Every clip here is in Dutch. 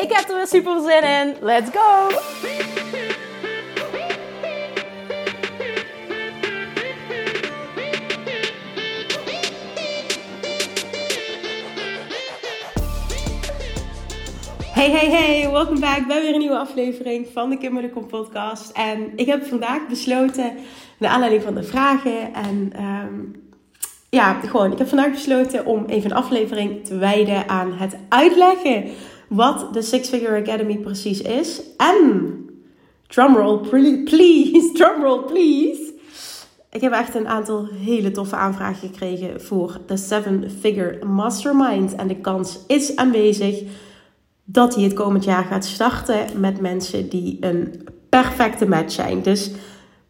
Ik heb er weer super zin in. Let's go! Hey, hey, hey, welkom back bij weer een nieuwe aflevering van de Kimberly Kom podcast. En ik heb vandaag besloten, naar aanleiding van de vragen en um, ja, gewoon, ik heb vandaag besloten om even een aflevering te wijden aan het uitleggen wat de Six Figure Academy precies is. En, drumroll please, drumroll please. Ik heb echt een aantal hele toffe aanvragen gekregen voor de Seven Figure Mastermind. En de kans is aanwezig dat hij het komend jaar gaat starten met mensen die een perfecte match zijn. Dus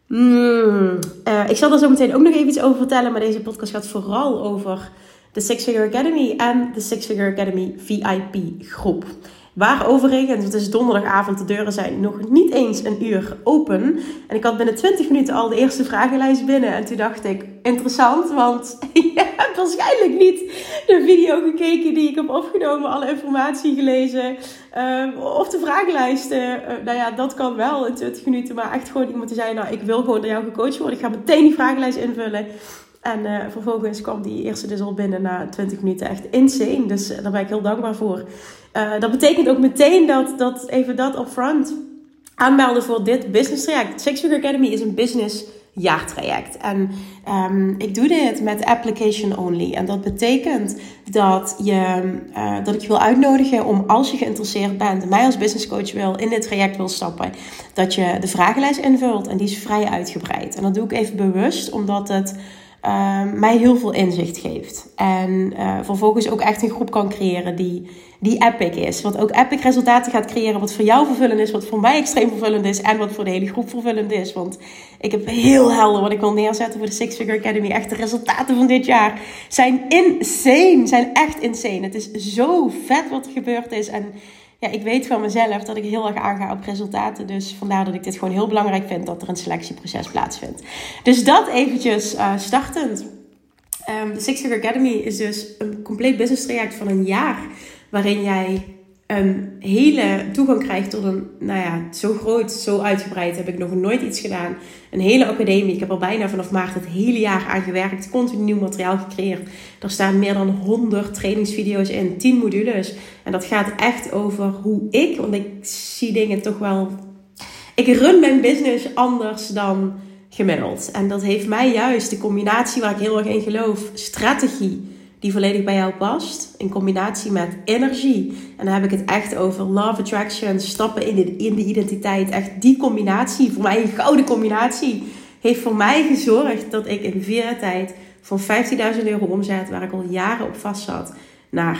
mm, uh, ik zal er zo meteen ook nog even iets over vertellen. Maar deze podcast gaat vooral over de Six Figure Academy en de Six Figure Academy VIP groep. Waar overigens, het is donderdagavond, de deuren zijn nog niet eens een uur open. En ik had binnen 20 minuten al de eerste vragenlijst binnen. En toen dacht ik, interessant, want je hebt waarschijnlijk niet de video gekeken die ik heb opgenomen, alle informatie gelezen. Ehm, of de vragenlijsten. Uh, nou ja, dat kan wel in 20 minuten. Maar echt gewoon iemand die zei, nou ik wil gewoon door jou gecoacht worden. Ik ga meteen die vragenlijst invullen. En uh, vervolgens kwam die eerste dus al binnen na 20 minuten. Echt insane. Dus uh, daar ben ik heel dankbaar voor. Uh, dat betekent ook meteen dat, dat even dat upfront aanmelden voor dit business traject. Six Figure Academy is een business jaartraject. En um, ik doe dit met application only. En dat betekent dat, je, dat ik je wil uitnodigen om als je geïnteresseerd bent, mij als business coach wil, in dit traject wil stappen, dat je de vragenlijst invult. En die is vrij uitgebreid. En dat doe ik even bewust, omdat het uh, mij heel veel inzicht geeft. En uh, vervolgens ook echt een groep kan creëren die, die epic is. Wat ook epic resultaten gaat creëren. Wat voor jou vervullend is. Wat voor mij extreem vervullend is. En wat voor de hele groep vervullend is. Want ik heb heel helder wat ik wil neerzetten voor de Six Figure Academy. Echt de resultaten van dit jaar zijn insane. Zijn echt insane. Het is zo vet wat er gebeurd is. En ja, ik weet van mezelf dat ik heel erg aanga op resultaten. Dus vandaar dat ik dit gewoon heel belangrijk vind dat er een selectieproces plaatsvindt. Dus dat eventjes uh, startend. Um, de Six Figure Academy is dus een compleet business traject van een jaar. Waarin jij hele toegang krijgt tot een, nou ja, zo groot, zo uitgebreid heb ik nog nooit iets gedaan. Een hele academie. Ik heb al bijna vanaf maart het hele jaar aan gewerkt. Continu nieuw materiaal gecreëerd. Er staan meer dan 100 trainingsvideo's in, 10 modules. En dat gaat echt over hoe ik, want ik zie dingen toch wel. Ik run mijn business anders dan gemiddeld. En dat heeft mij juist de combinatie waar ik heel erg in geloof, strategie die volledig bij jou past. In combinatie met energie. En dan heb ik het echt over love attraction, stappen in de, in de identiteit. Echt die combinatie, voor mij een gouden combinatie, heeft voor mij gezorgd dat ik in vier tijd van 15.000 euro omzet, waar ik al jaren op vast zat, naar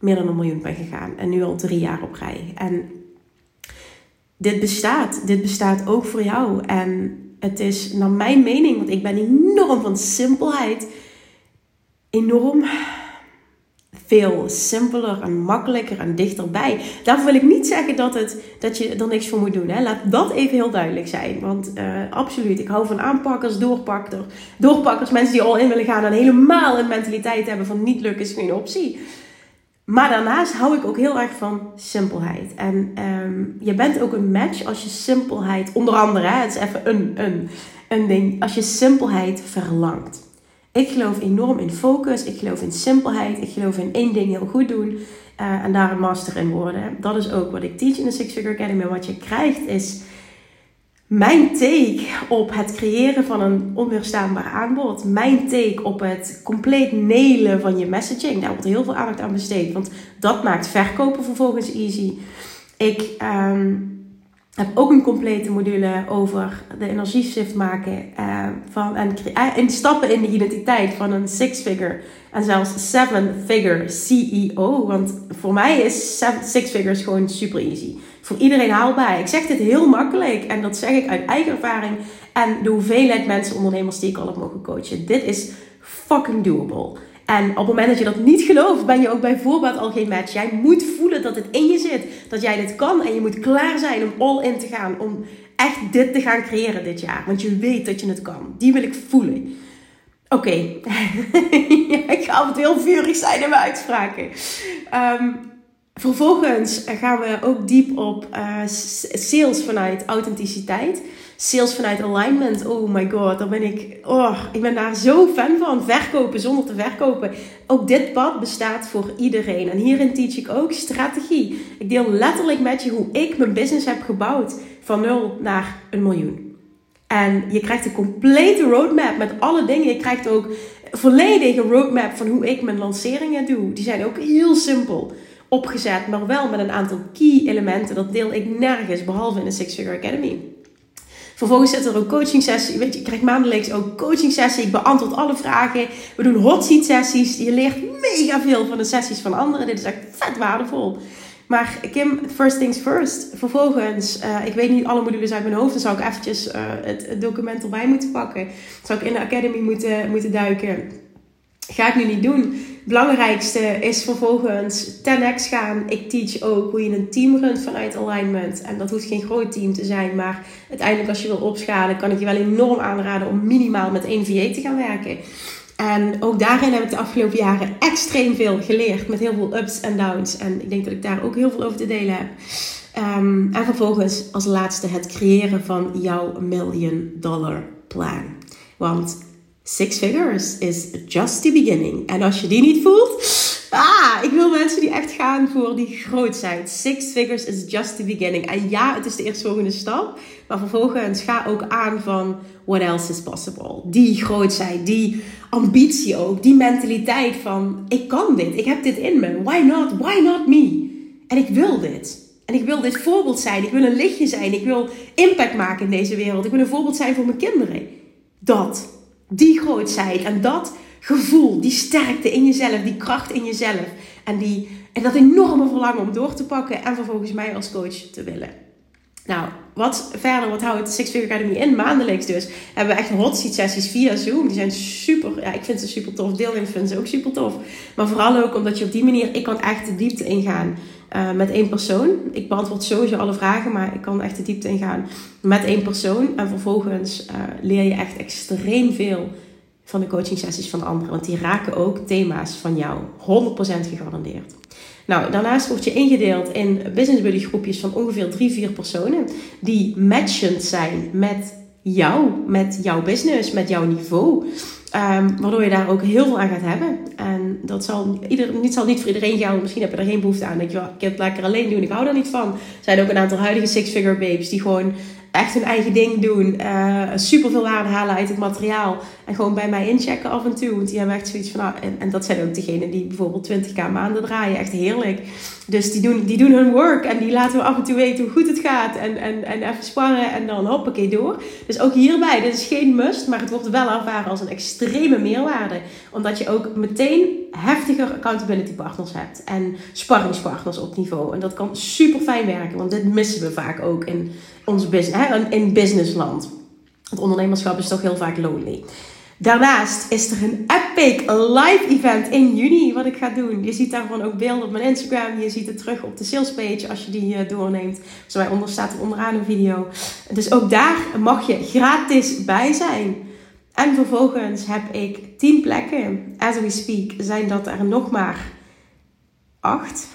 meer dan een miljoen ben gegaan. En nu al drie jaar op rij. En dit bestaat. Dit bestaat ook voor jou. En het is naar mijn mening, want ik ben enorm van simpelheid enorm veel simpeler en makkelijker en dichterbij. Daarvoor wil ik niet zeggen dat, het, dat je er niks voor moet doen. Hè. Laat dat even heel duidelijk zijn. Want uh, absoluut, ik hou van aanpakkers, doorpakkers, doorpakkers, mensen die al in willen gaan en helemaal een mentaliteit hebben van niet lukken is geen optie. Maar daarnaast hou ik ook heel erg van simpelheid. En um, je bent ook een match als je simpelheid, onder andere, hè, het is even een, een, een ding, als je simpelheid verlangt. Ik geloof enorm in focus. Ik geloof in simpelheid. Ik geloof in één ding heel goed doen. Uh, en daar een master in worden. Dat is ook wat ik teach in de Six Figure Academy. Wat je krijgt is mijn take op het creëren van een onweerstaanbaar aanbod. Mijn take op het compleet nelen van je messaging. Daar wordt heel veel aandacht aan besteed. Want dat maakt verkopen vervolgens easy. Ik... Um, heb ook een complete module over de energieshift maken uh, van, en, en stappen in de identiteit van een six-figure en zelfs seven-figure CEO. Want voor mij is six figures gewoon super easy. Voor iedereen haalbaar. Ik zeg dit heel makkelijk en dat zeg ik uit eigen ervaring en de hoeveelheid mensen, ondernemers die ik al heb mogen coachen. Dit is fucking doable. En op het moment dat je dat niet gelooft, ben je ook bijvoorbeeld al geen match. Jij moet voelen dat het in je zit, dat jij dit kan. En je moet klaar zijn om all in te gaan, om echt dit te gaan creëren dit jaar. Want je weet dat je het kan. Die wil ik voelen. Oké, ik ga altijd heel vurig zijn in mijn uitspraken. Um, vervolgens gaan we ook diep op uh, sales vanuit authenticiteit sales vanuit alignment. Oh my god, daar ben ik. Oh, ik ben daar zo fan van. Verkopen zonder te verkopen. Ook dit pad bestaat voor iedereen. En hierin teach ik ook strategie. Ik deel letterlijk met je hoe ik mijn business heb gebouwd van nul naar een miljoen. En je krijgt een complete roadmap met alle dingen. Je krijgt ook een volledige roadmap van hoe ik mijn lanceringen doe. Die zijn ook heel simpel opgezet, maar wel met een aantal key elementen. Dat deel ik nergens, behalve in de Six Figure Academy. Vervolgens zit er ook coaching sessie. Weet je, je krijgt maandelijks ook coaching sessie. Ik beantwoord alle vragen. We doen hot seat sessies. Je leert mega veel van de sessies van anderen. Dit is echt vet waardevol. Maar Kim, first things first. Vervolgens, uh, ik weet niet alle modules uit mijn hoofd. Dan zou ik eventjes het, het, document erbij moeten pakken. Dan zou ik in de academy moeten, moeten duiken. Ga ik nu niet doen. Belangrijkste is vervolgens 10x gaan. Ik teach ook hoe je een team runt vanuit alignment. En dat hoeft geen groot team te zijn. Maar uiteindelijk als je wil opschalen kan ik je wel enorm aanraden om minimaal met één VA te gaan werken. En ook daarin heb ik de afgelopen jaren extreem veel geleerd. Met heel veel ups en downs. En ik denk dat ik daar ook heel veel over te delen heb. Um, en vervolgens als laatste het creëren van jouw million dollar plan. Want Six figures is just the beginning. En als je die niet voelt, ah, ik wil mensen die echt gaan voor die grootheid. Six figures is just the beginning. En ja, het is de eerstvolgende stap. Maar vervolgens ga ook aan van what else is possible. Die grootheid, die ambitie ook, die mentaliteit van ik kan dit, ik heb dit in me. Why not? Why not me? En ik wil dit. En ik wil dit voorbeeld zijn. Ik wil een lichtje zijn. Ik wil impact maken in deze wereld. Ik wil een voorbeeld zijn voor mijn kinderen. Dat die grootheid en dat gevoel, die sterkte in jezelf, die kracht in jezelf. En, die, en dat enorme verlangen om door te pakken en vervolgens mij als coach te willen. Nou, wat verder, wat houdt Six Figure Academy in? Maandelijks dus. Hebben we echt hot seat sessies via Zoom. Die zijn super, ja, ik vind ze super tof. Deelnemers vinden ze ook super tof. Maar vooral ook omdat je op die manier, ik kan echt de diepte ingaan uh, met één persoon. Ik beantwoord sowieso alle vragen, maar ik kan echt de diepte ingaan met één persoon. En vervolgens uh, leer je echt extreem veel van de coaching sessies van anderen. Want die raken ook thema's van jou. 100% gegarandeerd. Nou, daarnaast word je ingedeeld in business buddy groepjes van ongeveer 3, 4 personen. Die matchend zijn met jou, met jouw business, met jouw niveau. Um, waardoor je daar ook heel veel aan gaat hebben. En dat zal, ieder, niet, zal niet voor iedereen gelden. Misschien heb je er geen behoefte aan. Dat je, ik heb het lekker alleen doen. Ik hou daar niet van. Er zijn ook een aantal huidige six-figure babes die gewoon echt hun eigen ding doen. Uh, super veel waarde halen uit het materiaal. En gewoon bij mij inchecken af en toe. Want die hebben echt zoiets van. Nou, en, en dat zijn ook degenen die bijvoorbeeld 20k maanden draaien. Echt heerlijk. Dus die doen, die doen hun work. En die laten we af en toe weten hoe goed het gaat. En, en, en even sparren. En dan hoppakee door. Dus ook hierbij. Dit is geen must. Maar het wordt wel ervaren als een extreme meerwaarde. Omdat je ook meteen heftiger accountability partners hebt. En sparringspartners op niveau. En dat kan super fijn werken. Want dit missen we vaak ook in ons business, hè, in businessland. Het ondernemerschap is toch heel vaak lonely. Daarnaast is er een epic live event in juni wat ik ga doen. Je ziet daarvan ook beelden op mijn Instagram. Je ziet het terug op de salespage als je die eh, doorneemt. Zo onder staat er onderaan een video. Dus ook daar mag je gratis bij zijn. En vervolgens heb ik 10 plekken. As we speak zijn dat er nog maar 8.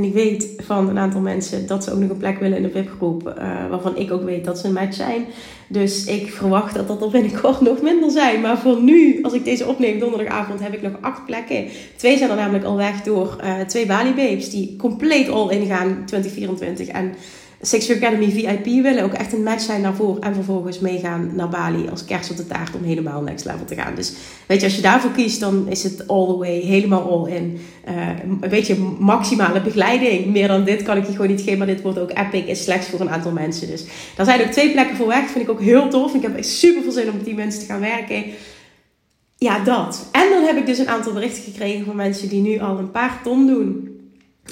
En ik weet van een aantal mensen dat ze ook nog een plek willen in de VIP-groep. Uh, waarvan ik ook weet dat ze een match zijn. Dus ik verwacht dat dat er binnenkort nog minder zijn. Maar voor nu, als ik deze opneem donderdagavond, heb ik nog acht plekken. Twee zijn er namelijk al weg door uh, twee Bali Babes. Die compleet all in gaan 2024. En Six Academy VIP willen. Ook echt een match zijn daarvoor. En vervolgens meegaan naar Bali als kerst op de taart om helemaal next level te gaan. Dus weet je, als je daarvoor kiest, dan is het all the way, helemaal all in. Uh, een beetje maximale begeleiding. Meer dan dit kan ik je gewoon niet geven. Maar dit wordt ook epic. Is slechts voor een aantal mensen. Dus daar zijn ook twee plekken voor weg. Vind ik ook heel tof. Ik heb echt super veel zin om met die mensen te gaan werken. Ja, dat. En dan heb ik dus een aantal berichten gekregen van mensen die nu al een paar ton doen.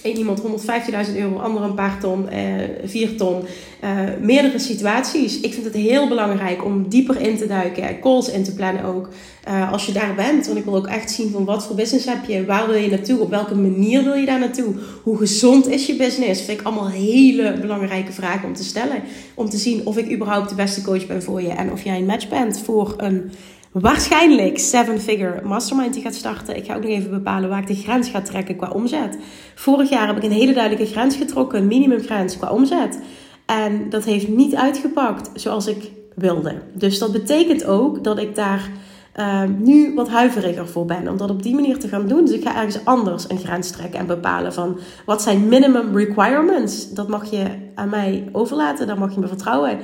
Eén iemand 115.000 euro, ander een paar ton, eh, 4 ton. Uh, meerdere situaties. Ik vind het heel belangrijk om dieper in te duiken, calls in te plannen ook. Uh, als je daar bent, want ik wil ook echt zien van wat voor business heb je, waar wil je naartoe, op welke manier wil je daar naartoe, hoe gezond is je business. Vind ik allemaal hele belangrijke vragen om te stellen. Om te zien of ik überhaupt de beste coach ben voor je en of jij een match bent voor een waarschijnlijk seven-figure mastermind die gaat starten. Ik ga ook nog even bepalen waar ik de grens ga trekken qua omzet. Vorig jaar heb ik een hele duidelijke grens getrokken, een minimumgrens qua omzet. En dat heeft niet uitgepakt zoals ik wilde. Dus dat betekent ook dat ik daar uh, nu wat huiveriger voor ben om dat op die manier te gaan doen. Dus ik ga ergens anders een grens trekken en bepalen van wat zijn minimum requirements. Dat mag je aan mij overlaten, daar mag je me vertrouwen.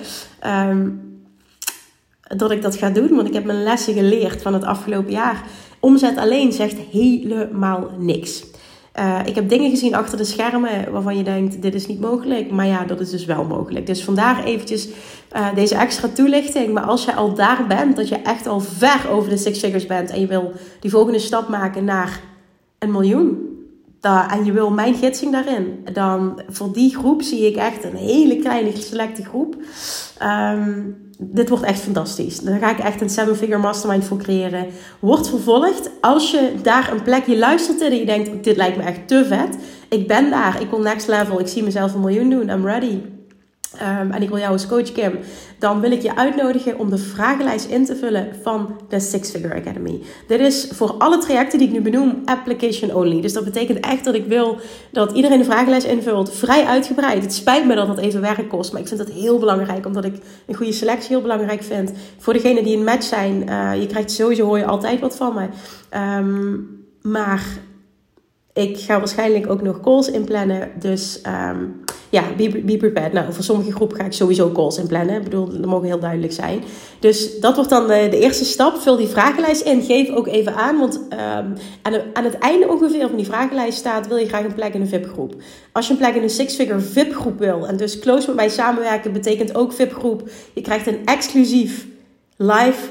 Um, dat ik dat ga doen. Want ik heb mijn lessen geleerd van het afgelopen jaar. Omzet alleen zegt helemaal niks. Uh, ik heb dingen gezien achter de schermen waarvan je denkt, dit is niet mogelijk. Maar ja, dat is dus wel mogelijk. Dus vandaar eventjes uh, deze extra toelichting. Maar als je al daar bent, dat je echt al ver over de six figures bent. En je wil die volgende stap maken naar een miljoen. En je wil mijn gidsing daarin. Dan voor die groep zie ik echt een hele kleine selecte groep. Um, dit wordt echt fantastisch. Daar ga ik echt een seven figure mastermind voor creëren. Wordt vervolgd. Als je daar een plekje luistert en je denkt, dit lijkt me echt te vet. Ik ben daar, ik wil next level, ik zie mezelf een miljoen doen, I'm ready. Um, en ik wil jou als coach Kim, dan wil ik je uitnodigen om de vragenlijst in te vullen van de Six Figure Academy. Dit is voor alle trajecten die ik nu benoem application only. Dus dat betekent echt dat ik wil dat iedereen de vragenlijst invult, vrij uitgebreid. Het spijt me dat dat even werk kost, maar ik vind het heel belangrijk omdat ik een goede selectie heel belangrijk vind. Voor degenen die een match zijn, uh, je krijgt sowieso hoor je altijd wat van me. Um, maar ik ga waarschijnlijk ook nog calls inplannen. Dus um, ja, be, be prepared. Nou, voor sommige groepen ga ik sowieso calls inplannen. Ik bedoel, dat mogen heel duidelijk zijn. Dus dat wordt dan de, de eerste stap. Vul die vragenlijst in. Geef ook even aan. Want um, aan, aan, het einde ongeveer van die vragenlijst staat... wil je graag een plek in een VIP-groep. Als je een plek in een six-figure VIP-groep wil... en dus close met mij samenwerken... betekent ook VIP-groep. Je krijgt een exclusief live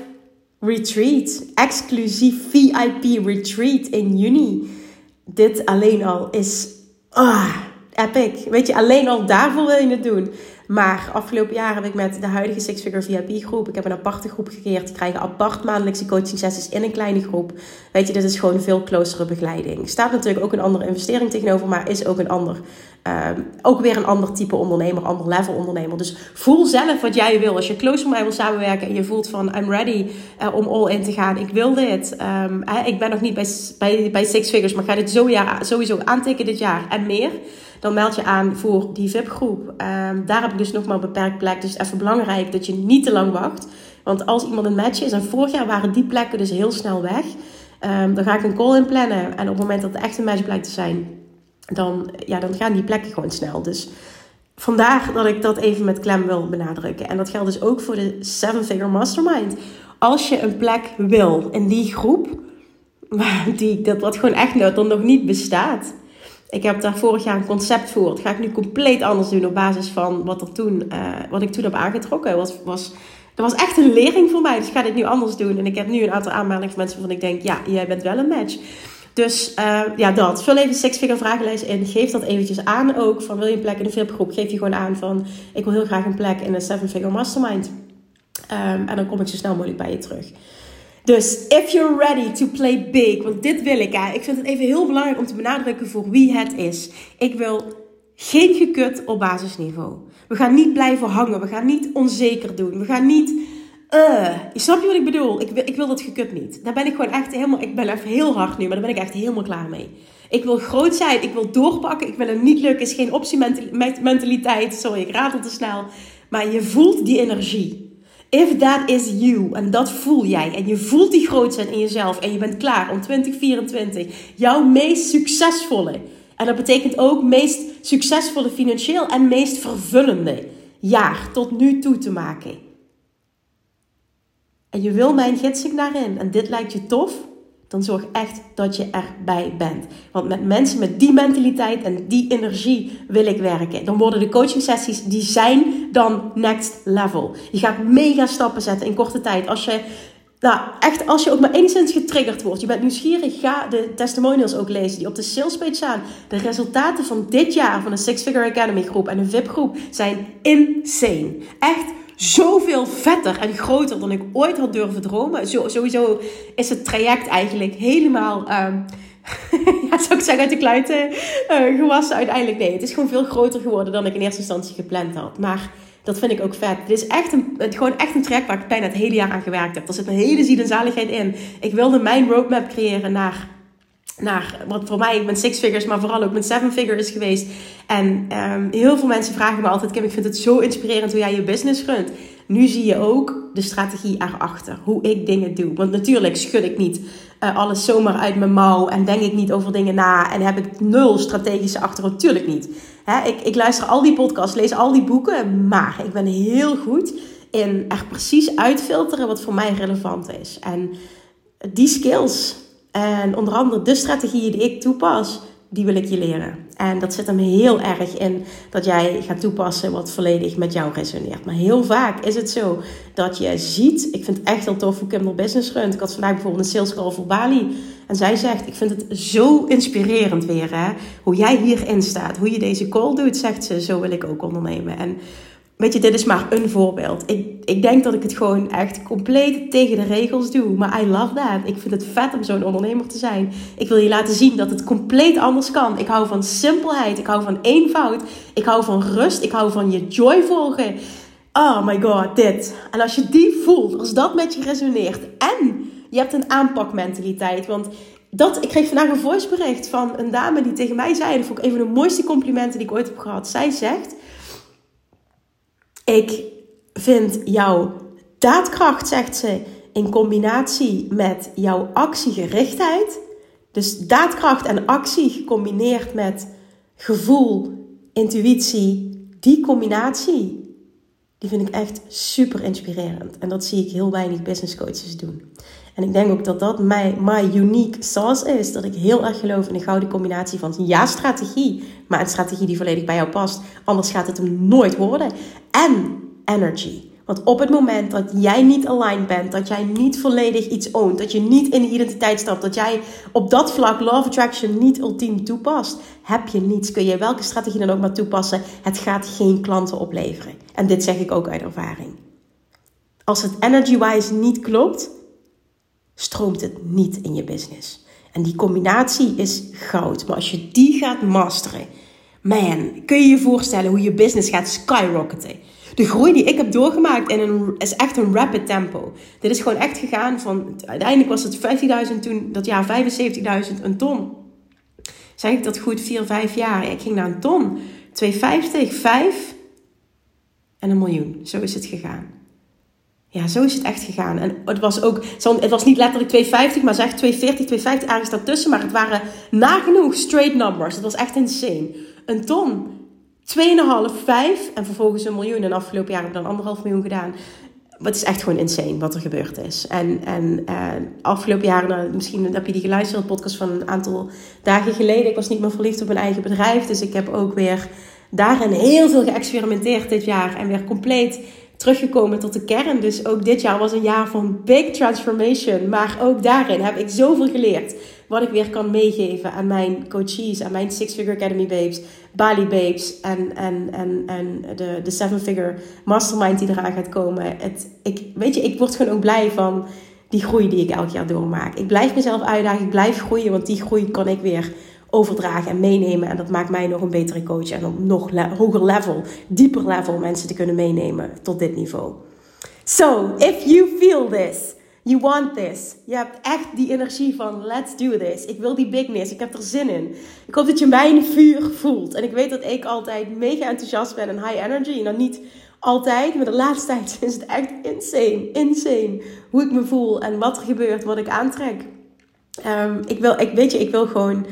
retreat. Exclusief VIP retreat in juni dit alleen al is ah, epic. Weet je, alleen al daarvoor wil je het doen. Maar afgelopen jaar heb ik met de huidige Six Figure VIP groep, ik heb een aparte groep gecreëerd. Die krijgen apart maandelijkse coaching sessies in een kleine groep. Weet je, dit is gewoon veel closere begeleiding. Staat natuurlijk ook een andere investering tegenover, maar is ook een ander, um, ook weer een ander type ondernemer, ander level ondernemer. Dus voel zelf wat jij wil. Als je close met mij wil samenwerken en je voelt van I'm ready uh, om all in te gaan. Ik wil dit. Um, ik ben nog niet bij, bij, bij Six Figures, maar ga dit sowieso aantikken dit jaar en meer dan meld je aan voor die VIP-groep. Um, daar heb ik dus nog maar een beperkt plek. Dus even belangrijk dat je niet te lang wacht. Want als iemand een match is, en vorig jaar waren die plekken dus heel snel weg, um, dan ga ik een call in plannen. En op het moment dat het echt een match blijkt te zijn, dan, ja, dan gaan die plekken gewoon snel. Dus vandaar dat ik dat even met klem wil benadrukken. En dat geldt dus ook voor de Seven Figure Mastermind. Als je een plek wil in die groep, die, dat wat gewoon echt dan nog niet bestaat ik heb daar vorig jaar een concept voor. Dat ga ik nu compleet anders doen op basis van wat, er toen, uh, wat ik toen heb aangetrokken. Was, was, dat was echt een lering voor mij. Dus ik ga dit nu anders doen. En ik heb nu een aantal aanmeldingen van mensen waarvan ik denk, ja, jij bent wel een match. Dus uh, ja, dat. Vul even six figure vragenlijst in. Geef dat eventjes aan ook. Van wil je een plek in de VIP-groep? Geef die gewoon aan van ik wil heel graag een plek in een seven figure mastermind. Um, en dan kom ik zo snel mogelijk bij je terug. Dus if you're ready to play big, want dit wil ik. Hè. Ik vind het even heel belangrijk om te benadrukken voor wie het is. Ik wil geen gekut op basisniveau. We gaan niet blijven hangen. We gaan niet onzeker doen. We gaan niet. Uh, snap je wat ik bedoel? Ik, ik wil dat gekut niet. Daar ben ik gewoon echt helemaal. Ik ben even heel hard nu, maar daar ben ik echt helemaal klaar mee. Ik wil groot zijn. Ik wil doorpakken. Ik wil het niet lukken. Is geen optie mentaliteit. Sorry, ik ratel te snel. Maar je voelt die energie. If that is you, en dat voel jij, en je voelt die grootheid in jezelf, en je bent klaar om 2024 jouw meest succesvolle, en dat betekent ook meest succesvolle financieel en meest vervullende jaar tot nu toe te maken. En je wil mijn gidsing daarin en dit lijkt je tof, dan zorg echt dat je erbij bent. Want met mensen met die mentaliteit en die energie wil ik werken. Dan worden de coaching sessies, die zijn dan next level. Je gaat mega stappen zetten in korte tijd. Als je nou, echt, als je ook maar enigszins getriggerd wordt, je bent nieuwsgierig, ga de testimonials ook lezen die op de salespage staan. De resultaten van dit jaar van de Six Figure Academy groep en de VIP groep zijn insane. Echt zoveel vetter en groter dan ik ooit had durven dromen. Sowieso is het traject eigenlijk helemaal, um, ja, zou ik zeggen, uit de kluiten uh, gewassen uiteindelijk. Nee, het is gewoon veel groter geworden dan ik in eerste instantie gepland had. Maar dat vind ik ook vet. Het is echt een, het, gewoon echt een traject waar ik bijna het hele jaar aan gewerkt heb. Er zit een hele ziel en zaligheid in. Ik wilde mijn roadmap creëren naar naar wat voor mij met six figures, maar vooral ook met seven figures geweest. En um, heel veel mensen vragen me altijd: Kim, ik vind het zo inspirerend hoe jij je business runt. Nu zie je ook de strategie erachter, hoe ik dingen doe. Want natuurlijk schud ik niet uh, alles zomaar uit mijn mouw en denk ik niet over dingen na en heb ik nul strategische achtergrond. Natuurlijk niet. Hè, ik, ik luister al die podcasts, lees al die boeken, maar ik ben heel goed in er precies uitfilteren wat voor mij relevant is. En die skills, en onder andere de strategieën die ik toepas, die wil ik je leren. En dat zit hem heel erg in dat jij gaat toepassen wat volledig met jou resoneert. Maar heel vaak is het zo dat je ziet, ik vind het echt heel tof hoe Kimber Business runt. Ik had vandaag bijvoorbeeld een sales call voor Bali. En zij zegt, ik vind het zo inspirerend weer hè. Hoe jij hierin staat, hoe je deze call doet, zegt ze, zo wil ik ook ondernemen. En Weet je, dit is maar een voorbeeld. Ik, ik denk dat ik het gewoon echt compleet tegen de regels doe. Maar I love that. Ik vind het vet om zo'n ondernemer te zijn. Ik wil je laten zien dat het compleet anders kan. Ik hou van simpelheid. Ik hou van eenvoud. Ik hou van rust. Ik hou van je joy volgen. Oh my god, dit. En als je die voelt, als dat met je resoneert. En je hebt een aanpakmentaliteit. Want dat, ik kreeg vandaag een voicebericht van een dame die tegen mij zei. Dat vond ik een van de mooiste complimenten die ik ooit heb gehad. Zij zegt ik vind jouw daadkracht, zegt ze, in combinatie met jouw actiegerichtheid. Dus daadkracht en actie gecombineerd met gevoel, intuïtie, die combinatie, die vind ik echt super inspirerend. En dat zie ik heel weinig business coaches doen. En ik denk ook dat dat mijn my unique sauce is. Dat ik heel erg geloof in de gouden combinatie van ja, strategie, maar een strategie die volledig bij jou past. Anders gaat het hem nooit worden. En energy. Want op het moment dat jij niet aligned bent, dat jij niet volledig iets oont, dat je niet in de identiteit stapt, dat jij op dat vlak Love Attraction niet ultiem toepast, heb je niets. Kun je welke strategie dan ook maar toepassen, het gaat geen klanten opleveren. En dit zeg ik ook uit ervaring. Als het energy-wise niet klopt, stroomt het niet in je business. En die combinatie is goud. Maar als je die gaat masteren, man, kun je je voorstellen hoe je business gaat skyrocketen. De groei die ik heb doorgemaakt in is echt een rapid tempo. Dit is gewoon echt gegaan van, uiteindelijk was het 15.000 toen, dat jaar 75.000, een ton. Zeg ik dat goed, 4, 5 jaar. Ik ging naar een ton. 250, 5 en een miljoen. Zo is het gegaan. Ja, zo is het echt gegaan. En het was ook, het was niet letterlijk 250, maar zeg 240, 250 ergens daartussen. Maar het waren nagenoeg straight numbers. Het was echt insane. Een ton, 2,5, 5 en vervolgens een miljoen. En afgelopen jaar heb ik dan anderhalf miljoen gedaan. Het is echt gewoon insane wat er gebeurd is. En, en uh, afgelopen jaar, nou, misschien heb je die geluisterd, podcast van een aantal dagen geleden. Ik was niet meer verliefd op mijn eigen bedrijf. Dus ik heb ook weer daarin heel veel geëxperimenteerd dit jaar. En weer compleet teruggekomen tot de kern. Dus ook dit jaar was een jaar van big transformation. Maar ook daarin heb ik zoveel geleerd. Wat ik weer kan meegeven aan mijn coaches, aan mijn Six Figure Academy babes, Bali babes en, en, en, en de, de Seven Figure Mastermind die eraan gaat komen. Het, ik, weet je, ik word gewoon ook blij van die groei die ik elk jaar doormaak. Ik blijf mezelf uitdagen, ik blijf groeien, want die groei kan ik weer overdragen en meenemen. En dat maakt mij nog een betere coach en op nog hoger level, dieper level mensen te kunnen meenemen tot dit niveau. So, if you feel this, you want this, je hebt echt die energie van let's do this. Ik wil die bigness, ik heb er zin in. Ik hoop dat je mijn vuur voelt. En ik weet dat ik altijd mega enthousiast ben en high energy. En dan niet altijd, maar de laatste tijd is het echt insane, insane hoe ik me voel en wat er gebeurt, wat ik aantrek. Um, ik wil, ik weet je, ik wil gewoon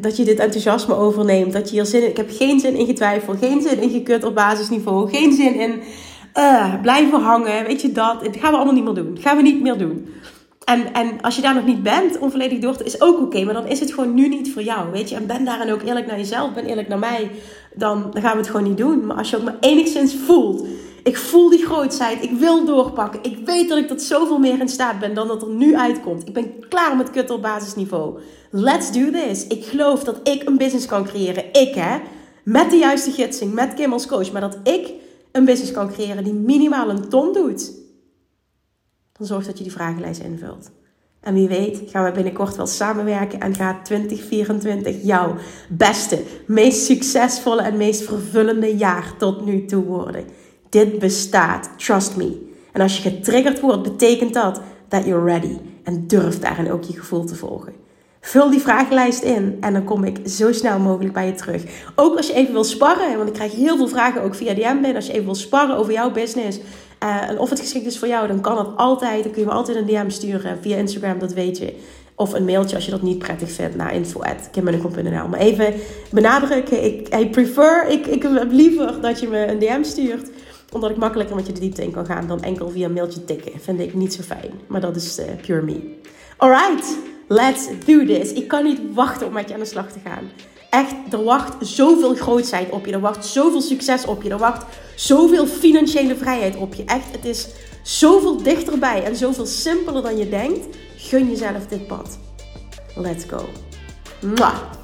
dat je dit enthousiasme overneemt. Dat je hier zin in... Ik heb geen zin in getwijfel. Geen zin in gekut op basisniveau. Geen zin in uh, blijven hangen. Weet je dat? Dat gaan we allemaal niet meer doen. Dat gaan we niet meer doen. En, en als je daar nog niet bent, onvolledig door, is ook oké. maar dan is het gewoon nu niet voor jou, weet je. En ben daarin ook eerlijk naar jezelf, ben eerlijk naar mij. Dan, dan gaan we het gewoon niet doen. Maar als je ook maar enigszins voelt. Ik voel die grootheid. Ik wil doorpakken. Ik weet dat ik tot zoveel meer in staat ben dan dat er nu uitkomt. Ik ben klaar met kutten op basisniveau. Let's do this. Ik geloof dat ik een business kan creëren. Ik hè. Met de juiste gidsing, met Kim als coach. Maar dat ik een business kan creëren die minimaal een ton doet dan zorg dat je die vragenlijst invult. En wie weet gaan we binnenkort wel samenwerken en gaat 2024 jouw beste, meest succesvolle en meest vervullende jaar tot nu toe worden. Dit bestaat, trust me. En als je getriggerd wordt, betekent dat dat you're ready. En durf daarin ook je gevoel te volgen. Vul die vragenlijst in en dan kom ik zo snel mogelijk bij je terug. Ook als je even wil sparren, want ik krijg heel veel vragen ook via DM binnen. Als je even wil sparren over jouw business, uh, en of het geschikt is voor jou, dan kan dat altijd. Dan kun je me altijd een DM sturen via Instagram, dat weet je. Of een mailtje als je dat niet prettig vindt naar info.kimmunnekom.nl. Maar even benadrukken, ik I prefer, ik, ik heb liever dat je me een DM stuurt. Omdat ik makkelijker met je de diepte in kan gaan dan enkel via een mailtje tikken. Vind ik niet zo fijn. Maar dat is uh, pure me. Alright, let's do this. Ik kan niet wachten om met je aan de slag te gaan. Echt, er wacht zoveel grootheid op je. Er wacht zoveel succes op je. Er wacht zoveel financiële vrijheid op je. Echt, het is zoveel dichterbij en zoveel simpeler dan je denkt. Gun jezelf dit pad. Let's go. Mwah.